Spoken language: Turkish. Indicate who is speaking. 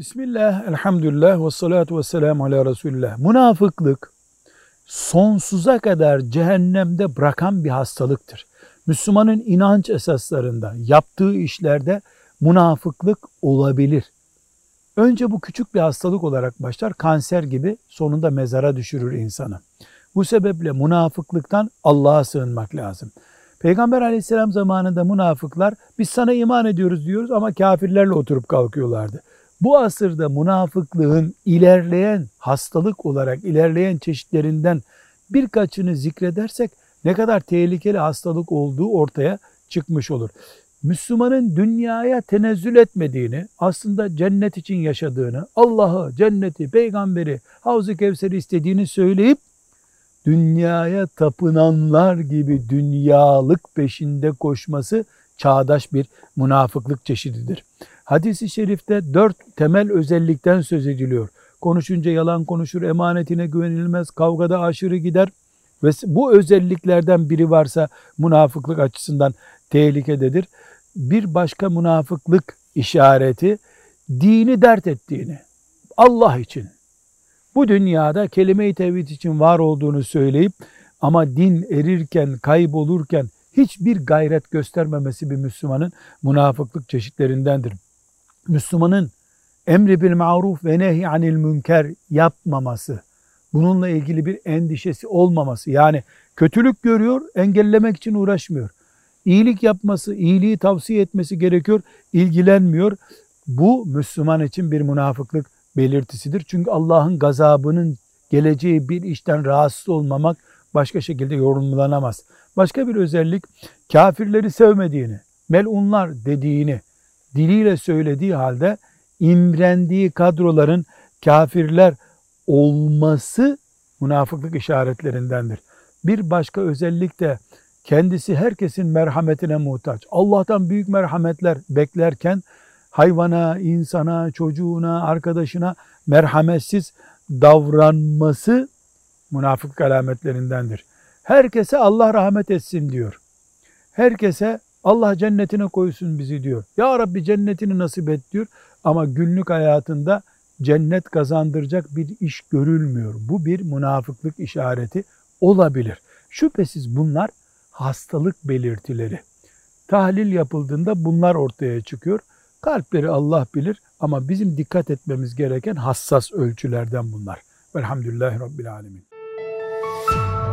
Speaker 1: Bismillah, elhamdülillah ve salatu ve selamu ala Resulullah. Münafıklık sonsuza kadar cehennemde bırakan bir hastalıktır. Müslümanın inanç esaslarında, yaptığı işlerde münafıklık olabilir. Önce bu küçük bir hastalık olarak başlar, kanser gibi sonunda mezara düşürür insanı. Bu sebeple münafıklıktan Allah'a sığınmak lazım. Peygamber aleyhisselam zamanında münafıklar biz sana iman ediyoruz diyoruz ama kafirlerle oturup kalkıyorlardı. Bu asırda münafıklığın ilerleyen hastalık olarak ilerleyen çeşitlerinden birkaçını zikredersek ne kadar tehlikeli hastalık olduğu ortaya çıkmış olur. Müslümanın dünyaya tenezzül etmediğini, aslında cennet için yaşadığını, Allah'ı, cenneti, peygamberi, Havz-ı Kevser'i istediğini söyleyip dünyaya tapınanlar gibi dünyalık peşinde koşması çağdaş bir münafıklık çeşididir. Hadis-i şerifte dört temel özellikten söz ediliyor. Konuşunca yalan konuşur, emanetine güvenilmez, kavgada aşırı gider. Ve bu özelliklerden biri varsa münafıklık açısından tehlikededir. Bir başka münafıklık işareti dini dert ettiğini, Allah için, bu dünyada kelime-i tevhid için var olduğunu söyleyip ama din erirken, kaybolurken hiçbir gayret göstermemesi bir Müslümanın münafıklık çeşitlerindendir. Müslümanın emri bil maruf ve nehi anil münker yapmaması, bununla ilgili bir endişesi olmaması, yani kötülük görüyor, engellemek için uğraşmıyor. İyilik yapması, iyiliği tavsiye etmesi gerekiyor, ilgilenmiyor. Bu Müslüman için bir münafıklık belirtisidir. Çünkü Allah'ın gazabının geleceği bir işten rahatsız olmamak başka şekilde yorumlanamaz. Başka bir özellik kafirleri sevmediğini, melunlar dediğini diliyle söylediği halde imrendiği kadroların kafirler olması münafıklık işaretlerindendir. Bir başka özellik de kendisi herkesin merhametine muhtaç. Allah'tan büyük merhametler beklerken hayvana, insana, çocuğuna, arkadaşına merhametsiz davranması münafık alametlerindendir. Herkese Allah rahmet etsin diyor. Herkese Allah cennetine koysun bizi diyor. Ya Rabbi cennetini nasip et diyor. Ama günlük hayatında cennet kazandıracak bir iş görülmüyor. Bu bir münafıklık işareti olabilir. Şüphesiz bunlar hastalık belirtileri. Tahlil yapıldığında bunlar ortaya çıkıyor. Kalpleri Allah bilir ama bizim dikkat etmemiz gereken hassas ölçülerden bunlar. Velhamdülillahi Rabbil Alemin. you.